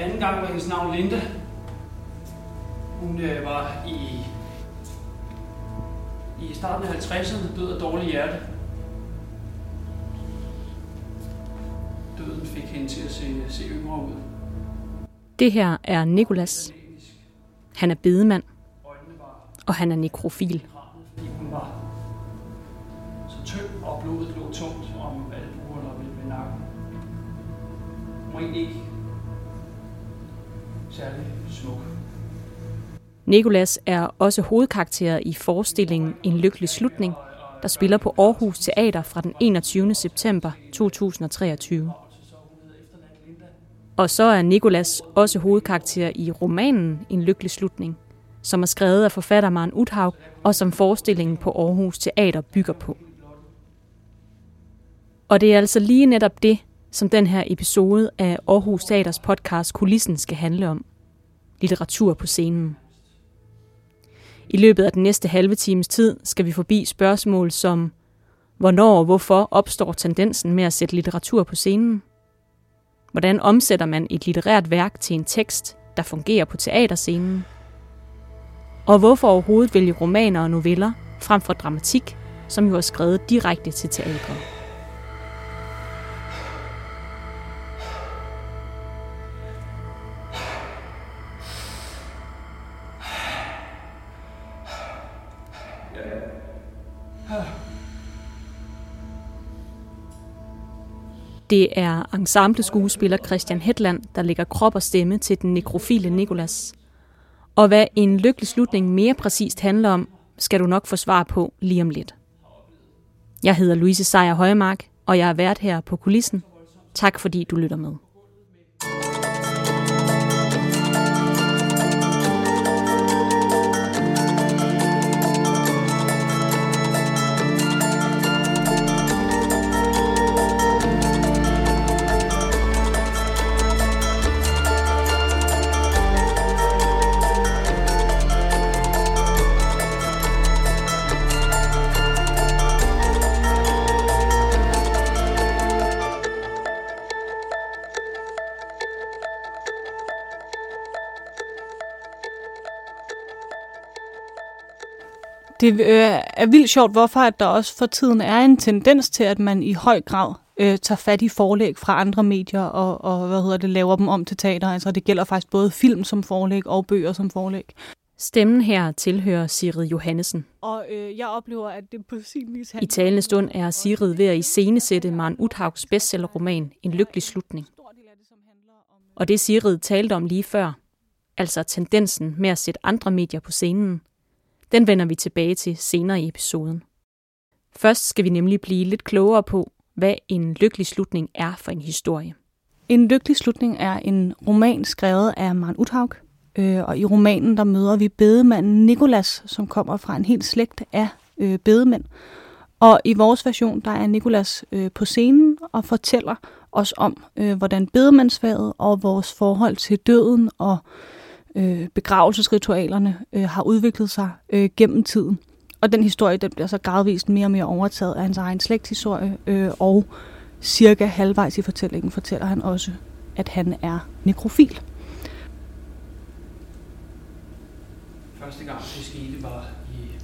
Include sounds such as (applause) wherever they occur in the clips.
Anden gang var hendes navn Linda. Hun øh, var i, i starten af 50'erne død af dårlig hjerte. Døden fik hende til at se, se yngre ud. Det her er Nikolas. Han er bedemand, og han er nekrofil. hun var så tynd, og blodet lå tungt om albuerne ved nakken. Hun var egentlig ikke særlig smuk. Nikolas er også hovedkarakter i forestillingen En lykkelig slutning, der spiller på Aarhus Teater fra den 21. september 2023. Og så er Nikolas også hovedkarakter i romanen En lykkelig slutning, som er skrevet af forfatter Maren Uthaug, og som forestillingen på Aarhus Teater bygger på. Og det er altså lige netop det, som den her episode af Aarhus Teaters podcast Kulissen skal handle om. Litteratur på scenen. I løbet af den næste halve times tid skal vi forbi spørgsmål som, hvornår og hvorfor opstår tendensen med at sætte litteratur på scenen? Hvordan omsætter man et litterært værk til en tekst, der fungerer på teaterscenen? Og hvorfor overhovedet vælge romaner og noveller frem for dramatik, som jo er skrevet direkte til teatret? Det er ensemble-skuespiller Christian Hetland, der lægger krop og stemme til den nekrofile Nikolas. Og hvad en lykkelig slutning mere præcist handler om, skal du nok få svar på lige om lidt. Jeg hedder Louise Sejer Højemark, og jeg er vært her på kulissen. Tak fordi du lytter med. Det øh, er vildt sjovt, hvorfor at der også for tiden er en tendens til, at man i høj grad øh, tager fat i forlæg fra andre medier og, og hvad hedder det, laver dem om til teater. Altså det gælder faktisk både film som forlæg og bøger som forlæg. Stemmen her tilhører Sigrid Johannesen. Og øh, jeg oplever, at det på sin vis... I talende stund er Sigrid ved at iscenesætte Maren Uthaugs bestsellerroman En lykkelig slutning. Og det Sigrid talte om lige før, altså tendensen med at sætte andre medier på scenen, den vender vi tilbage til senere i episoden. Først skal vi nemlig blive lidt klogere på, hvad en lykkelig slutning er for en historie. En lykkelig slutning er en roman skrevet af Maren Uthaug. Øh, og i romanen der møder vi bedemanden Nikolas, som kommer fra en helt slægt af øh, bedemænd. Og i vores version, der er Nikolas øh, på scenen og fortæller os om, øh, hvordan bedemandsfaget og vores forhold til døden og øh, begravelsesritualerne øh, har udviklet sig øh, gennem tiden. Og den historie den bliver så gradvist mere og mere overtaget af hans egen slægtshistorie, øh, og cirka halvvejs i fortællingen fortæller han også, at han er nekrofil. Første gang det skete var i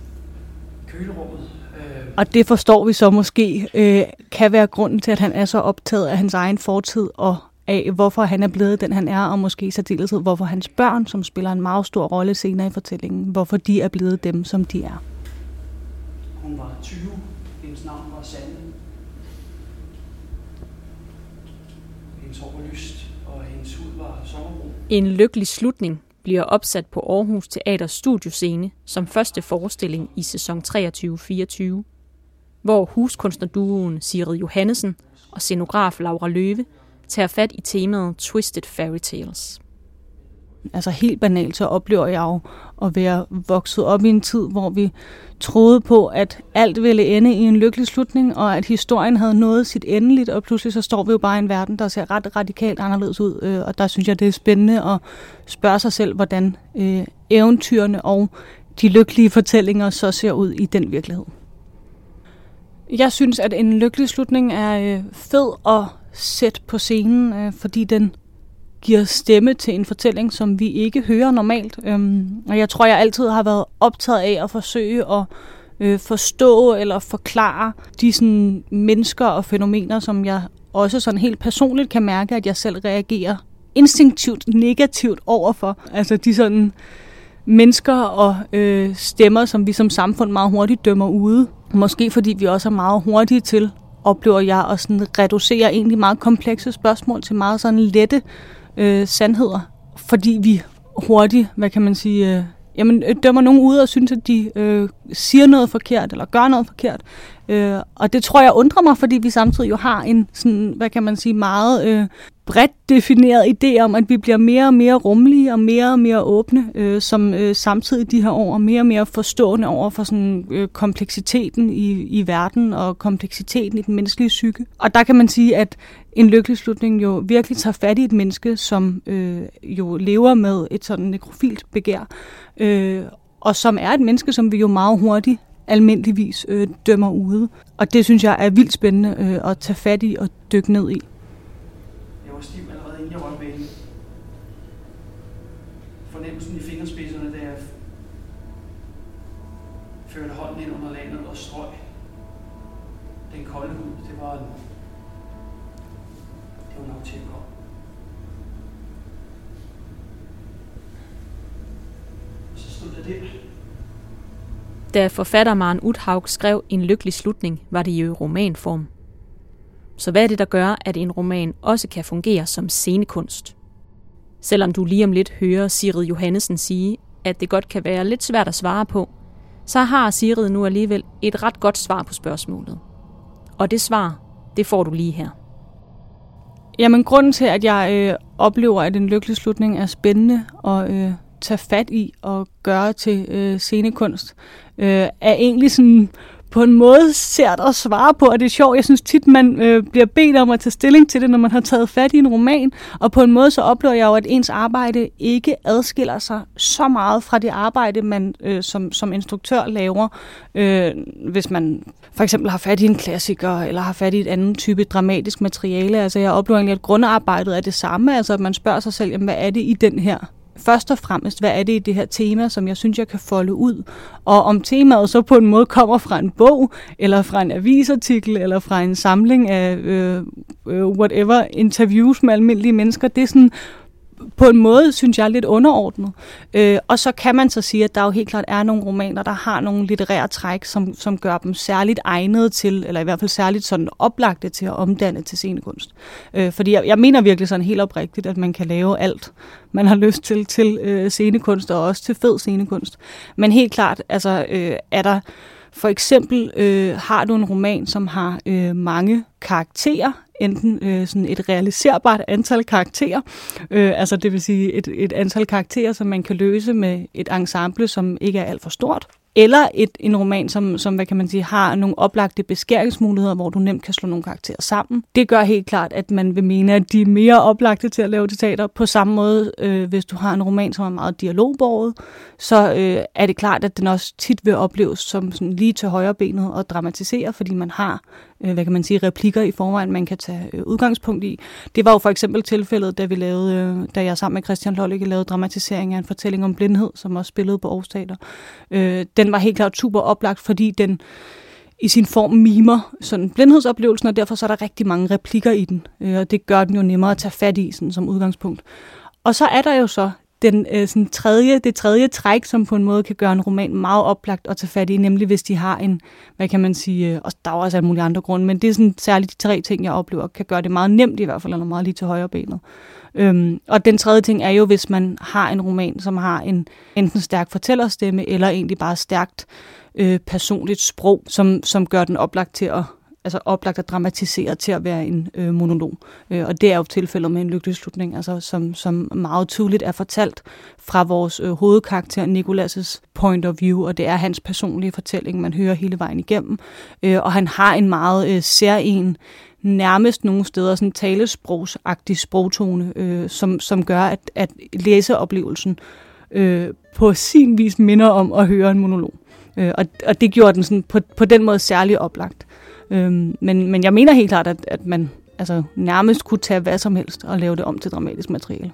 kølerummet. Øh, Og det forstår vi så måske øh, kan være grunden til, at han er så optaget af hans egen fortid og af, hvorfor han er blevet den, han er, og måske i særdeleshed, hvorfor hans børn, som spiller en meget stor rolle senere i fortællingen, hvorfor de er blevet dem, som de er. hun var 20. Hendes navn var Sande. Hendes hår var lyst, og hendes hud var sommerbrun. En lykkelig slutning bliver opsat på Aarhus Teaters studioscene som første forestilling i sæson 23-24, hvor huskunstnerduoen Sigrid Johannesen og scenograf Laura Løve tager fat i temaet Twisted Fairy Tales. Altså helt banalt, så oplever jeg jo at være vokset op i en tid, hvor vi troede på, at alt ville ende i en lykkelig slutning, og at historien havde nået sit endeligt, og pludselig så står vi jo bare i en verden, der ser ret radikalt anderledes ud, øh, og der synes jeg, det er spændende at spørge sig selv, hvordan øh, eventyrene og de lykkelige fortællinger så ser ud i den virkelighed. Jeg synes, at en lykkelig slutning er øh, fed og sæt på scenen, øh, fordi den giver stemme til en fortælling, som vi ikke hører normalt. Øhm, og jeg tror, jeg altid har været optaget af at forsøge at øh, forstå eller forklare de sådan, mennesker og fænomener, som jeg også sådan helt personligt kan mærke, at jeg selv reagerer instinktivt negativt overfor. Altså de sådan mennesker og øh, stemmer, som vi som samfund meget hurtigt dømmer ude. Måske fordi vi også er meget hurtige til, oplever jeg, at sådan reducere egentlig meget komplekse spørgsmål til meget sådan lette øh, sandheder. Fordi vi hurtigt, hvad kan man sige, øh, jamen, øh, dømmer nogen ud og synes, at de øh, siger noget forkert eller gør noget forkert. Øh, og det tror jeg undrer mig, fordi vi samtidig jo har en, sådan, hvad kan man sige, meget øh, bredt defineret idé om, at vi bliver mere og mere rummelige og mere og mere åbne, øh, som øh, samtidig de her år mere og mere forstående over for sådan, øh, kompleksiteten i, i verden og kompleksiteten i den menneskelige psyke. Og der kan man sige, at en lykkelig slutning jo virkelig tager fat i et menneske, som øh, jo lever med et sådan nekrofilt begær, øh, og som er et menneske, som vi jo meget hurtigt almindeligvis øh, dømmer ude. Og det synes jeg er vildt spændende øh, at tage fat i og dykke ned i. Jeg var stiv allerede inden jeg var med Fornemmelsen i fingerspidserne, da jeg førte hånden ind under landet og strøg den kolde hud, det var, det var nok til at komme. Så stod der der, da forfatter Maren Uthaug skrev En lykkelig slutning, var det jo i romanform. Så hvad er det, der gør, at en roman også kan fungere som scenekunst? Selvom du lige om lidt hører Sigrid Johannesen sige, at det godt kan være lidt svært at svare på, så har Sigrid nu alligevel et ret godt svar på spørgsmålet. Og det svar, det får du lige her. Jamen, grunden til, at jeg øh, oplever, at en lykkelig slutning er spændende og øh, tage fat i og gøre til øh, scenekunst, øh, er egentlig sådan på en måde sært at svare på, og det er sjovt. Jeg synes tit, man øh, bliver bedt om at tage stilling til det, når man har taget fat i en roman, og på en måde så oplever jeg jo, at ens arbejde ikke adskiller sig så meget fra det arbejde, man øh, som, som instruktør laver, øh, hvis man for eksempel har fat i en klassiker, eller har fat i et andet type dramatisk materiale. Altså jeg oplever egentlig, at grundarbejdet er det samme, altså at man spørger sig selv, jamen, hvad er det i den her først og fremmest, hvad er det i det her tema, som jeg synes, jeg kan folde ud. Og om temaet så på en måde kommer fra en bog, eller fra en avisartikel, eller fra en samling af øh, øh whatever interviews med almindelige mennesker, det er sådan på en måde, synes jeg, er lidt underordnet. Øh, og så kan man så sige, at der jo helt klart er nogle romaner, der har nogle litterære træk, som, som gør dem særligt egnede til, eller i hvert fald særligt sådan oplagte til at omdanne til scenekunst. Øh, fordi jeg, jeg mener virkelig sådan helt oprigtigt, at man kan lave alt, man har lyst til, til øh, scenekunst, og også til fed scenekunst. Men helt klart, altså, øh, er der for eksempel øh, har du en roman, som har øh, mange karakterer, enten øh, sådan et realiserbart antal karakterer, øh, altså det vil sige et, et antal karakterer, som man kan løse med et ensemble, som ikke er alt for stort, eller et, en roman, som, som hvad kan man sige, har nogle oplagte beskæringsmuligheder, hvor du nemt kan slå nogle karakterer sammen. Det gør helt klart, at man vil mene, at de er mere oplagte til at lave teater. På samme måde, øh, hvis du har en roman, som er meget dialogborget, så øh, er det klart, at den også tit vil opleves som sådan lige til højre benet og dramatisere, fordi man har øh, hvad kan man sige, replikker i forvejen, man kan tage øh, udgangspunkt i. Det var jo for eksempel tilfældet, da vi lavede, øh, da jeg sammen med Christian Lollicke lavede dramatisering af en fortælling om blindhed, som også spillede på Aarhus Teater. Øh, den var helt klart super oplagt, fordi den i sin form mimer sådan blindhedsoplevelsen, og derfor så er der rigtig mange replikker i den, øh, og det gør den jo nemmere at tage fat i sådan, som udgangspunkt. Og så er der jo så den øh, sådan tredje, det tredje træk, som på en måde kan gøre en roman meget oplagt at tage fat i, nemlig hvis de har en, hvad kan man sige, øh, og der er også alle mulige andre grunde, men det er sådan særligt de tre ting, jeg oplever, kan gøre det meget nemt i hvert fald, eller meget lige til højre benet. Øhm, og den tredje ting er jo, hvis man har en roman, som har en enten stærk fortællerstemme, eller egentlig bare stærkt øh, personligt sprog, som, som gør den oplagt til at altså oplagt at dramatisere til at være en øh, monolog. Øh, og det er jo tilfældet med en lykkelig slutning, altså som, som meget tydeligt er fortalt fra vores øh, hovedkarakter Nikolas' point of view, og det er hans personlige fortælling, man hører hele vejen igennem. Øh, og han har en meget øh, særlig nærmest nogle steder sådan talesprogsagtig sprogtone, øh, som, som gør, at, at læseoplevelsen øh, på sin vis minder om at høre en monolog. Øh, og, og det gjorde den sådan på, på den måde særlig oplagt. Øhm, men, men jeg mener helt klart, at, at man altså nærmest kunne tage hvad som helst og lave det om til dramatisk materiale.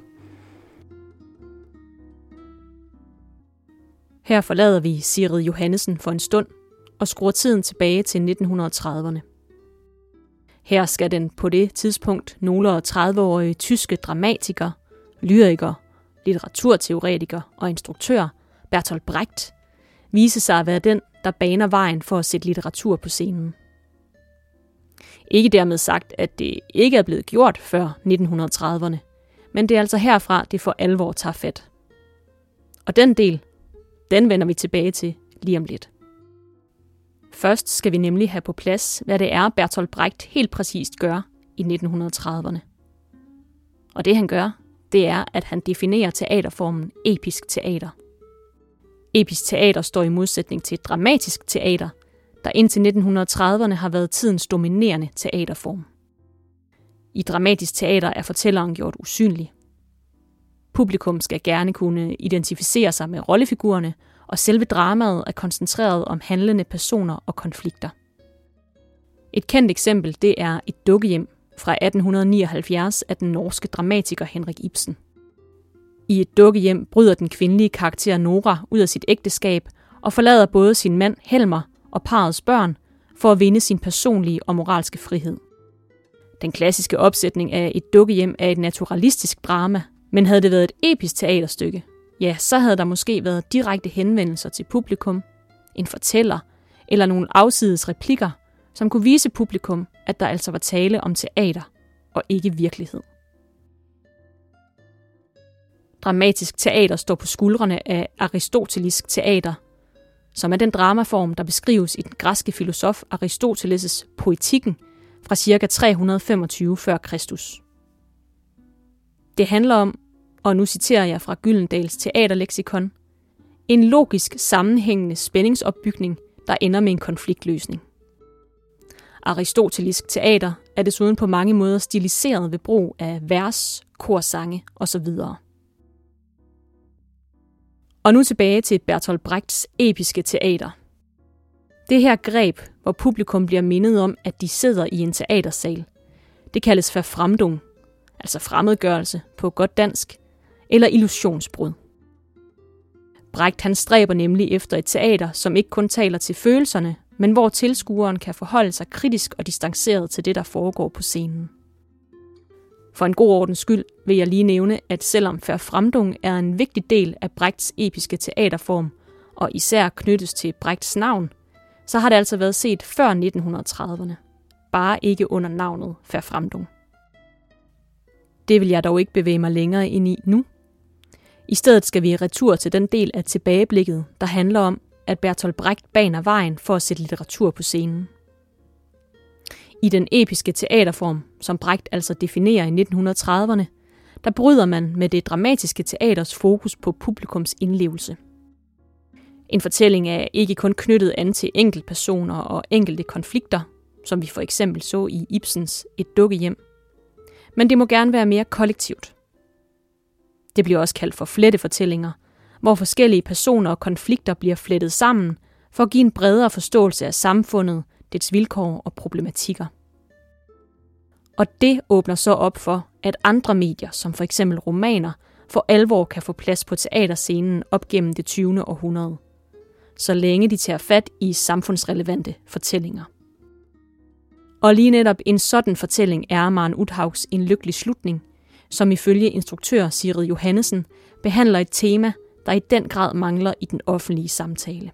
Her forlader vi Sigrid Johannesen for en stund og skruer tiden tilbage til 1930'erne. Her skal den på det tidspunkt nogle 30-årige tyske dramatiker, lyriker, litteraturteoretiker og instruktør Bertolt Brecht vise sig at være den, der baner vejen for at sætte litteratur på scenen. Ikke dermed sagt, at det ikke er blevet gjort før 1930'erne, men det er altså herfra, det for alvor tager fat. Og den del, den vender vi tilbage til lige om lidt. Først skal vi nemlig have på plads, hvad det er, Bertolt Brecht helt præcist gør i 1930'erne. Og det han gør, det er, at han definerer teaterformen episk teater. Episk teater står i modsætning til dramatisk teater, der indtil 1930'erne har været tidens dominerende teaterform. I dramatisk teater er fortælleren gjort usynlig. Publikum skal gerne kunne identificere sig med rollefigurerne, og selve dramaet er koncentreret om handlende personer og konflikter. Et kendt eksempel det er et dukkehjem fra 1879 af den norske dramatiker Henrik Ibsen. I et dukkehjem bryder den kvindelige karakter Nora ud af sit ægteskab og forlader både sin mand Helmer og parets børn for at vinde sin personlige og moralske frihed. Den klassiske opsætning af et dukkehjem er et naturalistisk drama, men havde det været et episk teaterstykke, ja, så havde der måske været direkte henvendelser til publikum, en fortæller eller nogle afsides replikker, som kunne vise publikum, at der altså var tale om teater og ikke virkelighed. Dramatisk teater står på skuldrene af aristotelisk teater, som er den dramaform, der beskrives i den græske filosof Aristoteles' Poetikken fra ca. 325 f.Kr. Det handler om, og nu citerer jeg fra Gyldendals teaterleksikon, en logisk sammenhængende spændingsopbygning, der ender med en konfliktløsning. Aristotelisk teater er desuden på mange måder stiliseret ved brug af vers, korsange osv. Og nu tilbage til Bertolt Brechts episke teater. Det her greb, hvor publikum bliver mindet om, at de sidder i en teatersal, det kaldes verfremdung, altså fremmedgørelse på godt dansk, eller illusionsbrud. Brecht han stræber nemlig efter et teater, som ikke kun taler til følelserne, men hvor tilskueren kan forholde sig kritisk og distanceret til det, der foregår på scenen. For en god ordens skyld vil jeg lige nævne, at selvom Fremdung er en vigtig del af Brechts episke teaterform, og især knyttes til Brechts navn, så har det altså været set før 1930'erne. Bare ikke under navnet Fremdung. Det vil jeg dog ikke bevæge mig længere ind i nu. I stedet skal vi retur til den del af tilbageblikket, der handler om, at Bertolt Brecht baner vejen for at sætte litteratur på scenen. I den episke teaterform, som Brecht altså definerer i 1930'erne, der bryder man med det dramatiske teaters fokus på publikums indlevelse. En fortælling er ikke kun knyttet an til enkeltpersoner og enkelte konflikter, som vi for eksempel så i Ibsens Et dukkehjem, men det må gerne være mere kollektivt. Det bliver også kaldt for flettefortællinger, hvor forskellige personer og konflikter bliver flettet sammen for at give en bredere forståelse af samfundet, dets vilkår og problematikker. Og det åbner så op for, at andre medier, som for eksempel romaner, for alvor kan få plads på teaterscenen op gennem det 20. århundrede, så længe de tager fat i samfundsrelevante fortællinger. Og lige netop en sådan fortælling er Maren Uthaugs En lykkelig slutning, som ifølge instruktør Sigrid Johannesen behandler et tema, der i den grad mangler i den offentlige samtale.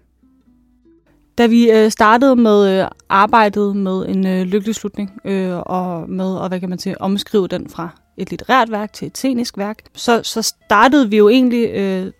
Da vi øh, startede med øh, arbejdet med en øh, lykkelig slutning, øh, og med at hvad kan man sige, omskrive den fra et litterært værk til et scenisk værk, så, så startede vi jo egentlig øh,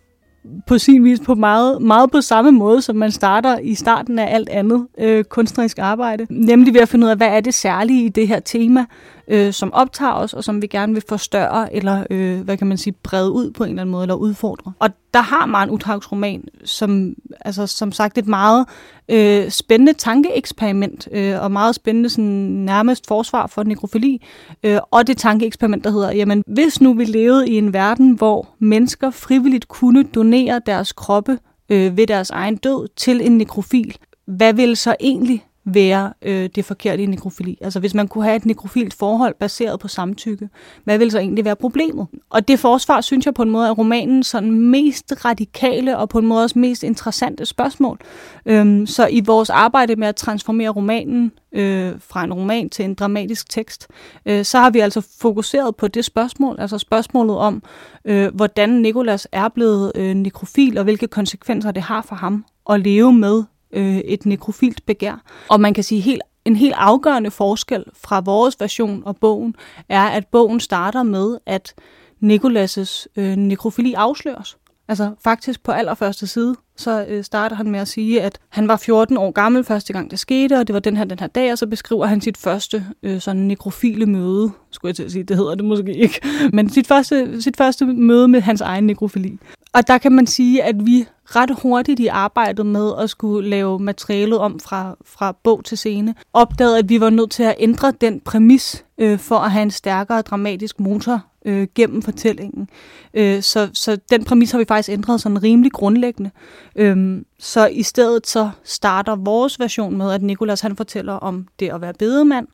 på sin vis på meget, meget på samme måde, som man starter i starten af alt andet øh, kunstnerisk arbejde. Nemlig ved at finde ud af, hvad er det særlige i det her tema, øh, som optager os, og som vi gerne vil forstørre, eller øh, hvad kan man sige, brede ud på en eller anden måde, eller udfordre. Og der har Maren Uthags roman, som, altså, som sagt, et meget øh, spændende tankeeksperiment, øh, og meget spændende sådan, nærmest forsvar for nekrofili, øh, og det tankeeksperiment, der hedder, jamen, hvis nu vi levede i en verden, hvor mennesker frivilligt kunne donere deres kroppe øh, ved deres egen død til en nekrofil, hvad ville så egentlig være øh, det forkerte i nekrofili. Altså hvis man kunne have et nekrofilt forhold baseret på samtykke, hvad ville så egentlig være problemet? Og det forsvar, synes jeg på en måde, er romanen sådan mest radikale og på en måde også mest interessante spørgsmål. Øhm, så i vores arbejde med at transformere romanen øh, fra en roman til en dramatisk tekst, øh, så har vi altså fokuseret på det spørgsmål, altså spørgsmålet om, øh, hvordan Nikolas er blevet øh, nekrofil, og hvilke konsekvenser det har for ham at leve med øh, et nekrofilt begær. Og man kan sige, helt en helt afgørende forskel fra vores version og bogen er, at bogen starter med, at Nikolas' øh, nekrofili afsløres. Altså faktisk på allerførste side, så øh, starter han med at sige, at han var 14 år gammel første gang det skete, og det var den her, den her dag, og så beskriver han sit første øh, sådan nekrofile møde, skulle jeg til at sige, det hedder det måske ikke, (laughs) men sit første, sit første møde med hans egen nekrofili. Og der kan man sige, at vi ret hurtigt i arbejdet med at skulle lave materialet om fra, fra bog til scene, opdagede, at vi var nødt til at ændre den præmis øh, for at have en stærkere dramatisk motor øh, gennem fortællingen. Øh, så, så den præmis har vi faktisk ændret sådan rimelig grundlæggende. Øh, så i stedet så starter vores version med, at Nikolas han fortæller om det at være bedemand.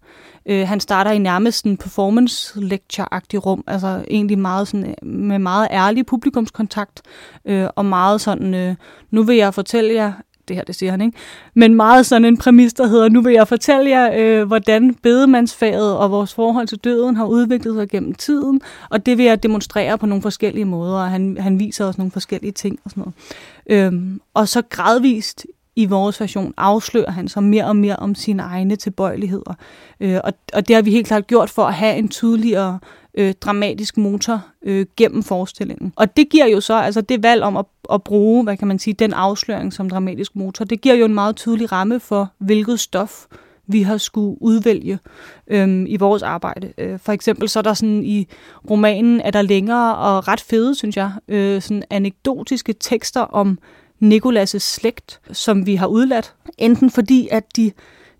Øh, han starter i nærmest en performance lecture-agtig rum, altså egentlig meget sådan, med meget ærlig publikumskontakt, øh, og meget sådan, øh, nu vil jeg fortælle jer, det her, det siger han ikke, men meget sådan en præmis, der hedder, nu vil jeg fortælle jer, øh, hvordan bedemandsfaget og vores forhold til døden har udviklet sig gennem tiden, og det vil jeg demonstrere på nogle forskellige måder, og han, han viser os nogle forskellige ting og sådan noget. Øhm, og så gradvist i vores version afslører han sig mere og mere om sine egne tilbøjeligheder. Øh, og, og det har vi helt klart gjort for at have en tydeligere øh, dramatisk motor øh, gennem forestillingen. Og det giver jo så, altså det valg om at, at bruge, hvad kan man sige, den afsløring som dramatisk motor, det giver jo en meget tydelig ramme for, hvilket stof vi har skulle udvælge øhm, i vores arbejde. Øh, for eksempel så er der sådan i romanen, er der længere og ret fede, synes jeg, øh, sådan anekdotiske tekster om Nikolas' slægt, som vi har udladt. Enten fordi, at de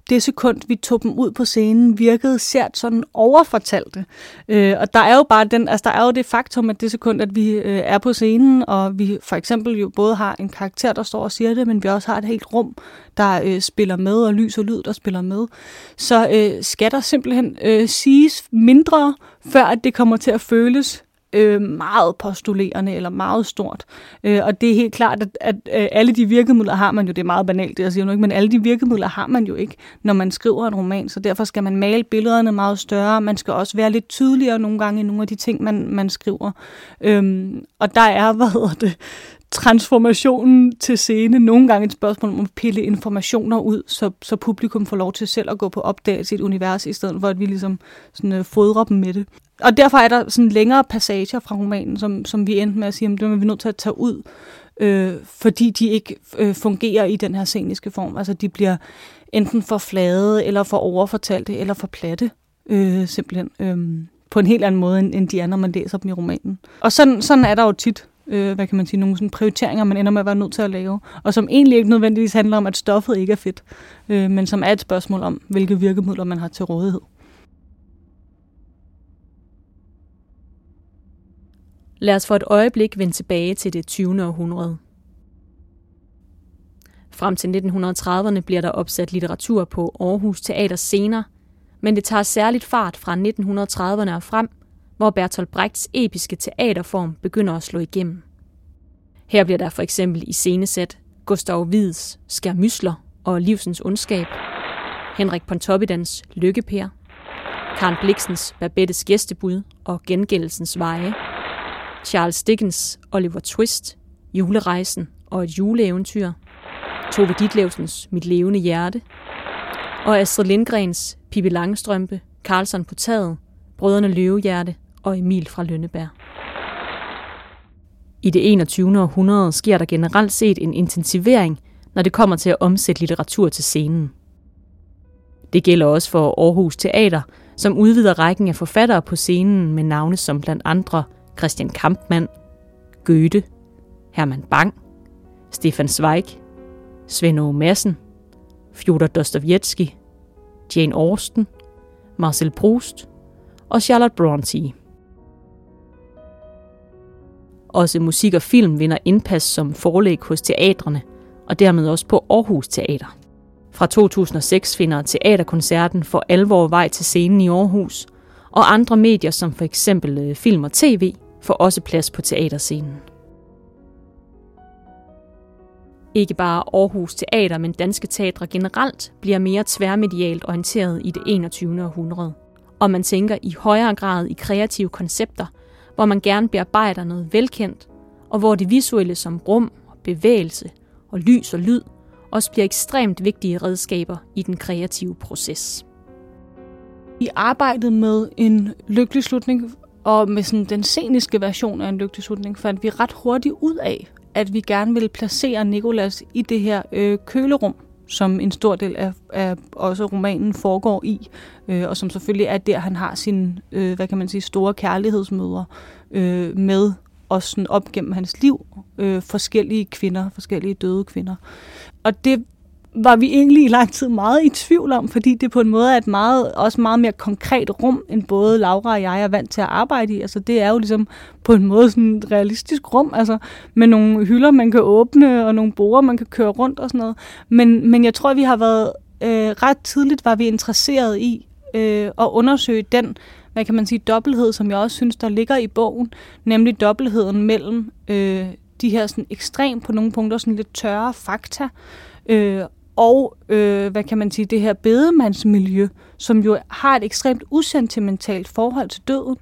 det sekund, vi tog dem ud på scenen, virkede sært sådan overfortalte. Øh, og der er jo bare den, altså der er jo det faktum, at det sekund, at vi øh, er på scenen, og vi for eksempel jo både har en karakter, der står og siger det, men vi også har et helt rum, der øh, spiller med, og lys og lyd, der spiller med, så øh, skal der simpelthen øh, siges mindre, før at det kommer til at føles øh, meget postulerende eller meget stort. Øh, og det er helt klart, at, at øh, alle de virkemidler har man jo, det er meget banalt det jeg siger nu ikke, men alle de virkemidler har man jo ikke, når man skriver en roman, så derfor skal man male billederne meget større, man skal også være lidt tydeligere nogle gange i nogle af de ting, man, man skriver. Øh, og der er, (laughs) hvad hedder det, transformationen til scene nogle gange et spørgsmål om at pille informationer ud, så, så publikum får lov til selv at gå på opdagelse i et univers, i stedet for at vi ligesom sådan, øh, fodrer dem med det. Og derfor er der sådan længere passager fra romanen, som, som vi endte med at sige, at det er vi nødt til at tage ud, øh, fordi de ikke øh, fungerer i den her sceniske form. Altså de bliver enten for flade, eller for overfortalte, eller for platte, øh, simpelthen. Øh, på en helt anden måde, end de er, når man læser dem i romanen. Og sådan, sådan er der jo tit øh, hvad kan man sige, nogle sådan prioriteringer, man ender med at være nødt til at lave, og som egentlig ikke nødvendigvis handler om, at stoffet ikke er fedt, øh, men som er et spørgsmål om, hvilke virkemidler man har til rådighed. Lad os for et øjeblik vende tilbage til det 20. århundrede. Frem til 1930'erne bliver der opsat litteratur på Aarhus Teater senere, men det tager særligt fart fra 1930'erne og frem – hvor Bertolt Brechts episke teaterform begynder at slå igennem. Her bliver der for eksempel i scenesæt Gustav Wieds Skærmysler og Livsens ondskab, Henrik Pontoppidans Lykkepær, Karen Bliksens Babettes gæstebud og Gengældelsens veje, Charles Dickens Oliver Twist, Julerejsen og et juleeventyr, Tove Ditlevsens Mit levende hjerte, og Astrid Lindgrens Pippi Langstrømpe, Karlsson på taget, Brødrene Løvehjerte og Emil fra Lønneberg. I det 21. århundrede sker der generelt set en intensivering, når det kommer til at omsætte litteratur til scenen. Det gælder også for Aarhus Teater, som udvider rækken af forfattere på scenen med navne som blandt andre Christian Kampmann, Goethe, Hermann Bang, Stefan Zweig, Svend Aage Madsen, Fjodor Dostoevsky, Jane Austen, Marcel Proust og Charlotte Bronte. Også musik og film vinder indpas som forlæg hos teatrene, og dermed også på Aarhus Teater. Fra 2006 finder teaterkoncerten for alvor vej til scenen i Aarhus, og andre medier som for eksempel øh, film og tv får også plads på teaterscenen. Ikke bare Aarhus Teater, men danske teatre generelt bliver mere tværmedialt orienteret i det 21. århundrede. Og man tænker i højere grad i kreative koncepter, hvor man gerne bearbejder noget velkendt, og hvor det visuelle som rum, bevægelse og lys og lyd også bliver ekstremt vigtige redskaber i den kreative proces. I arbejdet med en lykkelig slutning, og med sådan den sceniske version af en lygteslutning fandt vi ret hurtigt ud af, at vi gerne ville placere Nikolas i det her øh, kølerum, som en stor del af, af også romanen foregår i, øh, og som selvfølgelig er der, han har sin, øh, hvad kan man sige, store kærlighedsmøder øh, med også sådan op gennem hans liv, øh, forskellige kvinder, forskellige døde kvinder. Og det var vi egentlig i lang tid meget i tvivl om, fordi det på en måde er et meget, også meget mere konkret rum, end både Laura og jeg er vant til at arbejde i. Altså det er jo ligesom på en måde sådan et realistisk rum, altså med nogle hylder, man kan åbne, og nogle borer, man kan køre rundt og sådan noget. Men, men jeg tror, vi har været øh, ret tidligt, var vi interesseret i øh, at undersøge den, hvad kan man sige, dobbelthed, som jeg også synes, der ligger i bogen, nemlig dobbeltheden mellem øh, de her sådan ekstrem på nogle punkter sådan lidt tørre fakta, øh, og øh, hvad kan man sige, det her bedemandsmiljø, som jo har et ekstremt usentimentalt forhold til døden,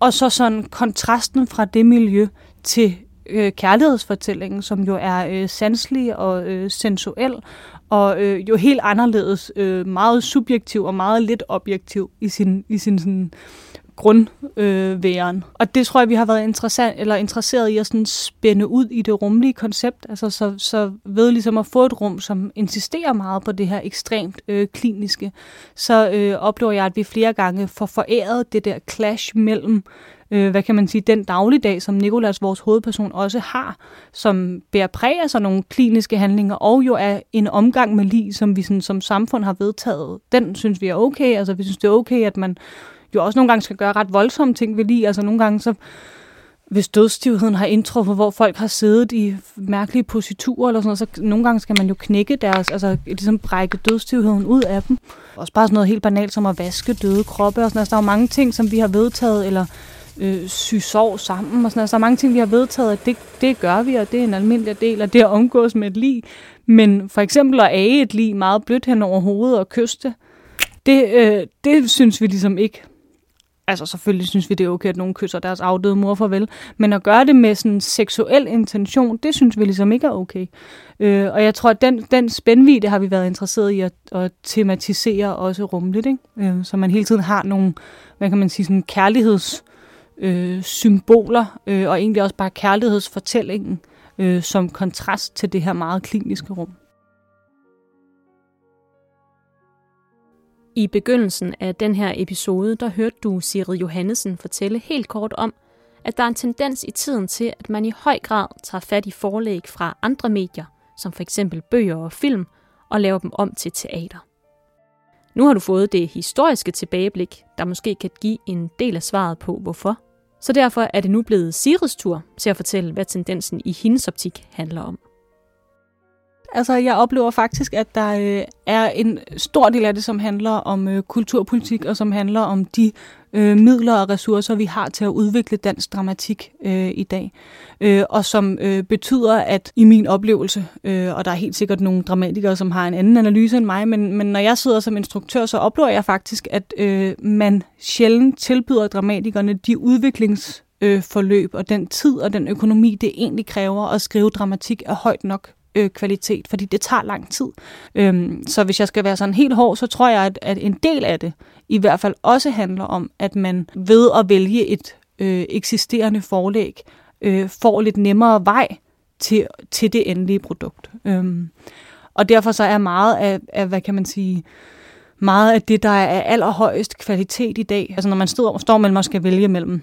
og så sådan kontrasten fra det miljø til øh, kærlighedsfortællingen, som jo er øh, sanselig og øh, sensuel, og øh, jo helt anderledes, øh, meget subjektiv og meget lidt objektiv i sin, i sin sådan, grundværen. Øh, og det tror jeg, vi har været interessant, eller interesseret i at sådan spænde ud i det rumlige koncept, altså så, så ved ligesom at få et rum, som insisterer meget på det her ekstremt øh, kliniske, så øh, oplever jeg, at vi flere gange får foræret det der clash mellem øh, hvad kan man sige, den dagligdag, som Nikolas, vores hovedperson, også har, som bærer præg af sådan nogle kliniske handlinger, og jo er en omgang med lige, som vi sådan, som samfund har vedtaget. Den synes vi er okay. Altså, vi synes, det er okay, at man jo også nogle gange skal gøre ret voldsomme ting ved lige. Altså nogle gange så hvis dødstivheden har indtruffet, hvor folk har siddet i mærkelige positurer eller sådan noget, så nogle gange skal man jo knække deres, altså ligesom brække dødstivheden ud af dem. Også bare sådan noget helt banalt som at vaske døde kroppe og sådan noget. Altså, der er jo mange ting, som vi har vedtaget, eller øh, sy sorg sammen og sådan noget. Der er mange ting, vi har vedtaget, at det, det gør vi, og det er en almindelig del af det at omgås med et lig. Men for eksempel at age et lig meget blødt hen over hovedet og kyste, det, øh, det synes vi ligesom ikke altså selvfølgelig synes vi, det er okay, at nogen kysser deres afdøde mor farvel, men at gøre det med sådan en seksuel intention, det synes vi ligesom ikke er okay. Øh, og jeg tror, at den, den spændvidde har vi været interesseret i at, at tematisere også rumligt, ikke? Øh, så man hele tiden har nogle, hvad kan man sige, sådan kærligheds øh, symboler, øh, og egentlig også bare kærlighedsfortællingen øh, som kontrast til det her meget kliniske rum. I begyndelsen af den her episode, der hørte du Sigrid Johannesen fortælle helt kort om, at der er en tendens i tiden til, at man i høj grad tager fat i forlæg fra andre medier, som for eksempel bøger og film, og laver dem om til teater. Nu har du fået det historiske tilbageblik, der måske kan give en del af svaret på, hvorfor. Så derfor er det nu blevet Siris tur til at fortælle, hvad tendensen i hendes optik handler om. Altså, jeg oplever faktisk, at der øh, er en stor del af det, som handler om øh, kulturpolitik, og som handler om de øh, midler og ressourcer, vi har til at udvikle dansk dramatik øh, i dag. Øh, og som øh, betyder, at i min oplevelse, øh, og der er helt sikkert nogle dramatikere, som har en anden analyse end mig, men, men når jeg sidder som instruktør, så oplever jeg faktisk, at øh, man sjældent tilbyder dramatikerne de udviklingsforløb øh, og den tid og den økonomi, det egentlig kræver at skrive dramatik er højt nok øh, kvalitet, fordi det tager lang tid. Øhm, så hvis jeg skal være sådan helt hård, så tror jeg, at, at en del af det i hvert fald også handler om, at man ved at vælge et øh, eksisterende forlæg, øh, får lidt nemmere vej til, til det endelige produkt. Øhm, og derfor så er meget af, af, hvad kan man sige, meget af det, der er allerhøjest kvalitet i dag, altså når man står, står mellem og skal vælge mellem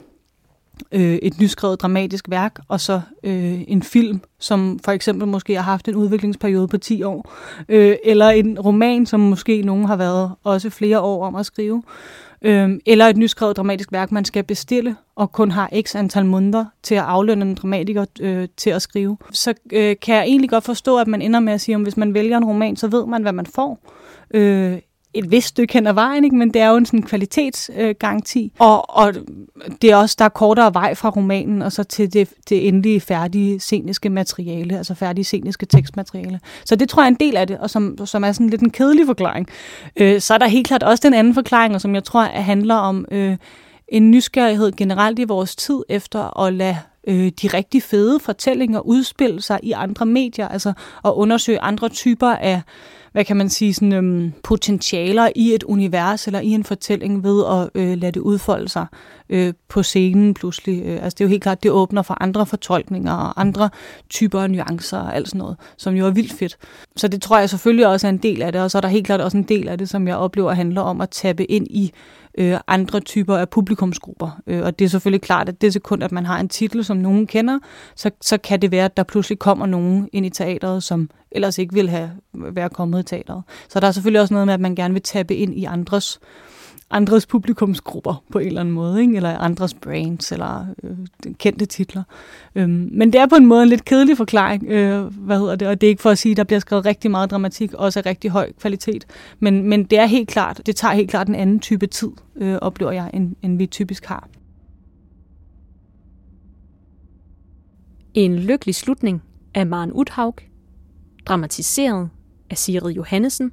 øh, et nyskrevet dramatisk værk, og så øh, en film, som for eksempel måske har haft en udviklingsperiode på 10 år, øh, eller en roman, som måske nogen har været også flere år om at skrive, øh, eller et nyskrevet dramatisk værk, man skal bestille, og kun har x antal måneder til at aflønne en dramatiker øh, til at skrive. Så øh, kan jeg egentlig godt forstå, at man ender med at sige, at hvis man vælger en roman, så ved man, hvad man får. Øh, et vist stykke hen ad vejen, ikke? men det er jo en sådan kvalitetsgaranti. Øh, og, og det er også, der er kortere vej fra romanen og så til det, det endelige færdige sceniske materiale, altså færdige sceniske tekstmateriale. Så det tror jeg er en del af det, og som, som er sådan lidt en kedelig forklaring. Øh, så er der helt klart også den anden forklaring, og som jeg tror handler om øh, en nysgerrighed generelt i vores tid efter at lade øh, de rigtig fede fortællinger udspille sig i andre medier, altså at undersøge andre typer af hvad kan man sige, sådan, øhm, potentialer i et univers eller i en fortælling ved at øh, lade det udfolde sig øh, på scenen pludselig. Øh, altså det er jo helt klart, det åbner for andre fortolkninger og andre typer af nuancer og alt sådan noget, som jo er vildt fedt. Så det tror jeg selvfølgelig også er en del af det, og så er der helt klart også en del af det, som jeg oplever handler om at tappe ind i øh, andre typer af publikumsgrupper. Øh, og det er selvfølgelig klart, at det sekund, at man har en titel, som nogen kender, så, så kan det være, at der pludselig kommer nogen ind i teateret, som ellers ikke ville have været kommet i teateret. Så der er selvfølgelig også noget med, at man gerne vil tappe ind i andres andres publikumsgrupper på en eller anden måde, ikke? eller andres brands, eller øh, kendte titler. Øhm, men det er på en måde en lidt kedelig forklaring, øh, hvad hedder det, og det er ikke for at sige, at der bliver skrevet rigtig meget dramatik, også af rigtig høj kvalitet, men, men det er helt klart, det tager helt klart en anden type tid, øh, oplever jeg, end, end vi typisk har. En lykkelig slutning af Maren Uthaug, dramatiseret af Sigrid Johannesen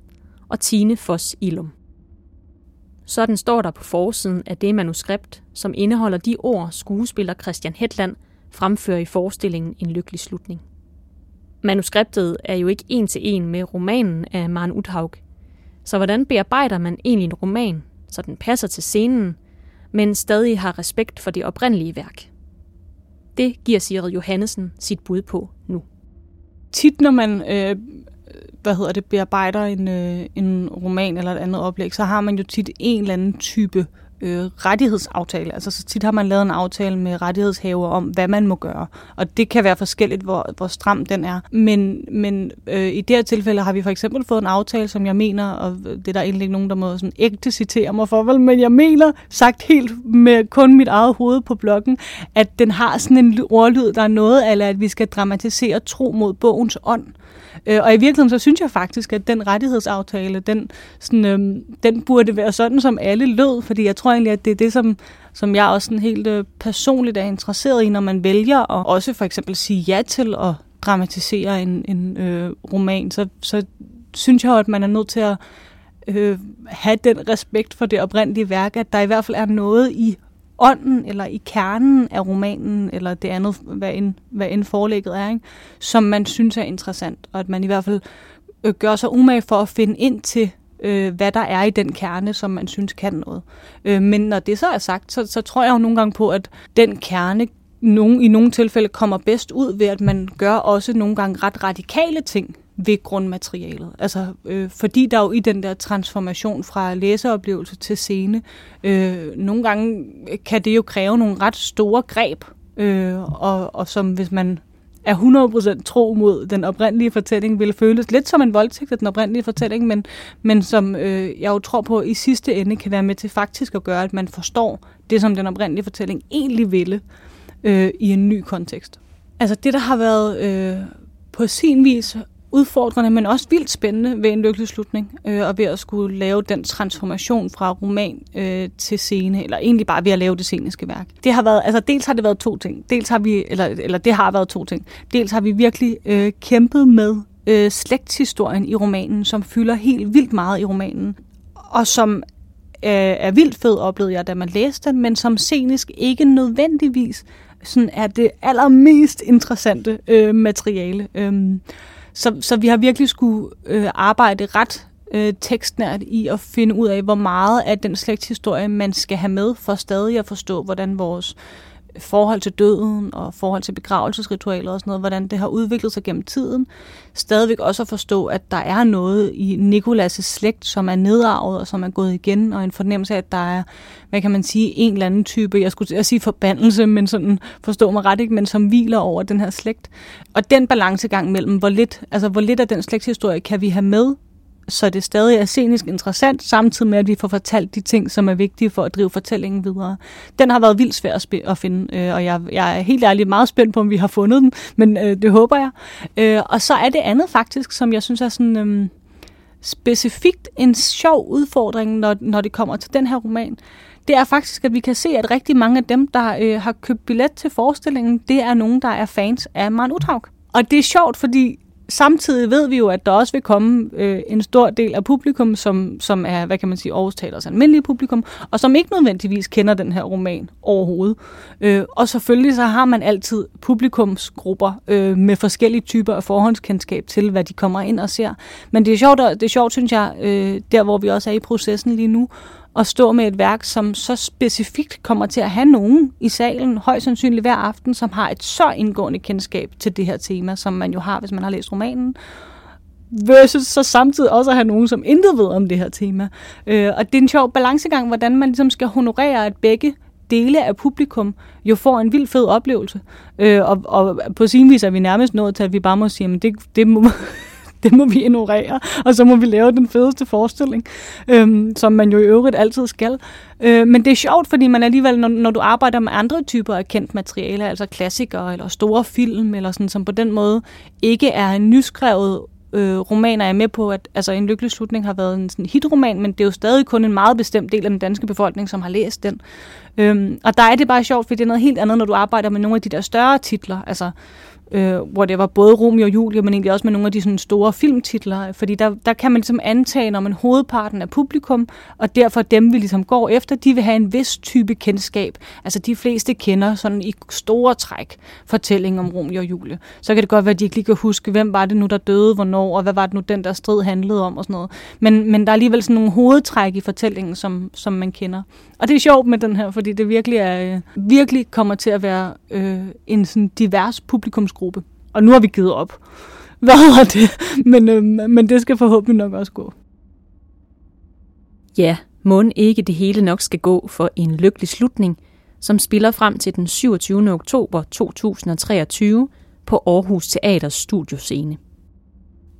og Tine Foss Ilum. Sådan står der på forsiden af det manuskript, som indeholder de ord, skuespiller Christian Hetland fremfører i forestillingen En lykkelig slutning. Manuskriptet er jo ikke en til en med romanen af Maren Uthaug. Så hvordan bearbejder man egentlig en roman, så den passer til scenen, men stadig har respekt for det oprindelige værk? Det giver Sigrid Johannesen sit bud på nu. Tit når man øh, hvad hedder det, bearbejder en, øh, en roman eller et andet oplæg, så har man jo tit en eller anden type øh, rettighedsaftale. Altså så tit har man lavet en aftale med rettighedshaver om, hvad man må gøre. Og det kan være forskelligt, hvor, hvor stram den er. Men, men øh, i det her tilfælde har vi for eksempel fået en aftale, som jeg mener, og det er der egentlig ikke nogen, der må sådan ægte citere mig for, vel, men jeg mener, sagt helt med kun mit eget hoved på blokken, at den har sådan en ordlyd, der er noget, eller at vi skal dramatisere tro mod bogens ånd. Øh, og i virkeligheden, så synes jeg faktisk, at den rettighedsaftale, den, sådan, øh, den burde være sådan, som alle lød, fordi jeg tror egentlig, at det er det, som, som jeg også sådan helt øh, personligt er interesseret i, når man vælger at også for eksempel sige ja til at dramatisere en, en øh, roman, så, så synes jeg jo, at man er nødt til at øh, have den respekt for det oprindelige værk, at der i hvert fald er noget i ånden eller i kernen af romanen, eller det andet, hvad end, hvad end forlægget er, ikke? som man synes er interessant, og at man i hvert fald øh, gør sig umage for at finde ind til, øh, hvad der er i den kerne, som man synes kan noget. Øh, men når det så er sagt, så, så tror jeg jo nogle gange på, at den kerne nogen, i nogle tilfælde kommer bedst ud ved, at man gør også nogle gange ret radikale ting ved grundmaterialet. Altså, øh, fordi der jo i den der transformation fra læseoplevelse til scene, øh, nogle gange kan det jo kræve nogle ret store greb, øh, og, og som hvis man er 100% tro mod den oprindelige fortælling, vil føles lidt som en voldtægt af den oprindelige fortælling, men, men som øh, jeg jo tror på i sidste ende kan være med til faktisk at gøre, at man forstår det, som den oprindelige fortælling egentlig ville øh, i en ny kontekst. Altså det, der har været øh, på sin vis udfordrende, men også vildt spændende ved en lykkelig slutning, øh, og ved at skulle lave den transformation fra roman øh, til scene, eller egentlig bare ved at lave det sceniske værk. Det har været, altså dels har det været to ting. Dels har vi, eller, eller det har været to ting. Dels har vi virkelig øh, kæmpet med øh, slægtshistorien i romanen, som fylder helt vildt meget i romanen, og som øh, er vildt fed, oplevede jeg, da man læste den, men som scenisk ikke nødvendigvis sådan er det allermest interessante øh, materiale. Øh, så, så vi har virkelig skulle øh, arbejde ret øh, tekstnært i at finde ud af, hvor meget af den slægtshistorie, man skal have med, for stadig at forstå, hvordan vores forhold til døden og forhold til begravelsesritualer og sådan noget, hvordan det har udviklet sig gennem tiden. Stadigvæk også at forstå, at der er noget i Nikolas' slægt, som er nedarvet og som er gået igen, og en fornemmelse af, at der er, hvad kan man sige, en eller anden type, jeg skulle sige forbandelse, men sådan forstå mig ret ikke, men som hviler over den her slægt. Og den balancegang mellem, hvor lidt, altså hvor lidt af den slægtshistorie kan vi have med, så det stadig er scenisk interessant, samtidig med, at vi får fortalt de ting, som er vigtige for at drive fortællingen videre. Den har været vildt svær at, at finde, øh, og jeg, jeg er helt ærligt meget spændt på, om vi har fundet den, men øh, det håber jeg. Øh, og så er det andet faktisk, som jeg synes er sådan... Øh, specifikt en sjov udfordring, når, når det kommer til den her roman, det er faktisk, at vi kan se, at rigtig mange af dem, der øh, har købt billet til forestillingen, det er nogen, der er fans af Maren Uthaug. Og det er sjovt, fordi samtidig ved vi jo, at der også vil komme øh, en stor del af publikum, som, som er, hvad kan man sige, Aarhus Teaters almindelige publikum, og som ikke nødvendigvis kender den her roman overhovedet. Øh, og selvfølgelig så har man altid publikumsgrupper øh, med forskellige typer af forhåndskendskab til, hvad de kommer ind og ser. Men det er sjovt, det er sjovt synes jeg, øh, der hvor vi også er i processen lige nu, at stå med et værk, som så specifikt kommer til at have nogen i salen, højst sandsynligt hver aften, som har et så indgående kendskab til det her tema, som man jo har, hvis man har læst romanen, versus så samtidig også at have nogen, som intet ved om det her tema. Øh, og det er en sjov balancegang, hvordan man ligesom skal honorere, at begge dele af publikum jo får en vild fed oplevelse. Øh, og, og på sin vis er vi nærmest nået til, at vi bare må sige, at det, det må, (laughs) det må vi ignorere, og så må vi lave den fedeste forestilling, øhm, som man jo i øvrigt altid skal. Øh, men det er sjovt, fordi man alligevel, når, når du arbejder med andre typer af kendt materiale, altså klassikere eller store film, eller sådan, som på den måde ikke er en nyskrevet øh, romaner er med på, at altså, En lykkelig slutning har været en sådan hitroman, men det er jo stadig kun en meget bestemt del af den danske befolkning, som har læst den. Øhm, og der er det bare sjovt, fordi det er noget helt andet, når du arbejder med nogle af de der større titler. Altså, øh, hvor det var både Romeo og Julie, men egentlig også med nogle af de sådan store filmtitler, fordi der, der kan man ligesom antage, når man hovedparten af publikum, og derfor dem, vi ligesom går efter, de vil have en vis type kendskab. Altså de fleste kender sådan i store træk fortællingen om Romeo og Julie. Så kan det godt være, at de ikke lige kan huske, hvem var det nu, der døde, hvornår, og hvad var det nu, den der strid handlede om og sådan noget. Men, men der er alligevel sådan nogle hovedtræk i fortællingen, som, som man kender. Og det er sjovt med den her, fordi det virkelig, er, øh, virkelig kommer til at være øh, en sådan divers publikumsgruppe. Og nu har vi givet op. (laughs) Hvad var det? Men, øh, men det skal forhåbentlig nok også gå. Ja, må ikke det hele nok skal gå for en lykkelig slutning, som spiller frem til den 27. oktober 2023 på Aarhus Teaters studioscene.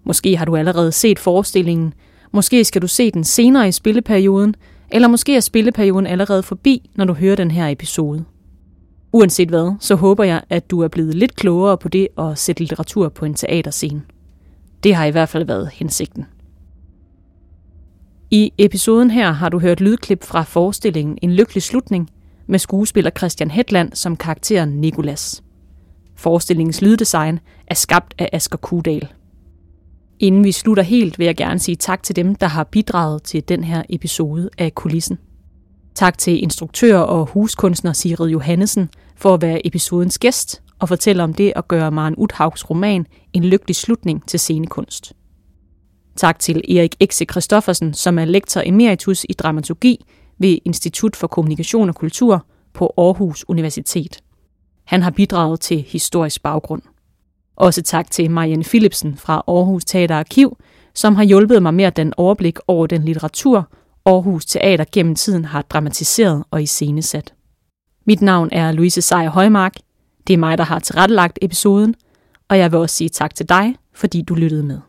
Måske har du allerede set forestillingen, måske skal du se den senere i spilleperioden – eller måske er spilleperioden allerede forbi, når du hører den her episode. Uanset hvad, så håber jeg, at du er blevet lidt klogere på det at sætte litteratur på en teaterscene. Det har i hvert fald været hensigten. I episoden her har du hørt lydklip fra forestillingen En lykkelig slutning med skuespiller Christian Hetland som karakteren Nikolas. Forestillingens lyddesign er skabt af Asger Kudal. Inden vi slutter helt, vil jeg gerne sige tak til dem, der har bidraget til den her episode af Kulissen. Tak til instruktør og huskunstner Sigrid Johannesen for at være episodens gæst og fortælle om det at gøre Maren Uthaugs roman En lykkelig slutning til scenekunst. Tak til Erik Ekse Christoffersen, som er lektor emeritus i dramaturgi ved Institut for Kommunikation og Kultur på Aarhus Universitet. Han har bidraget til historisk baggrund. Også tak til Marianne Philipsen fra Aarhus Teater Arkiv, som har hjulpet mig med at den overblik over den litteratur, Aarhus Teater gennem tiden har dramatiseret og iscenesat. Mit navn er Louise Sejer Højmark. Det er mig, der har tilrettelagt episoden, og jeg vil også sige tak til dig, fordi du lyttede med.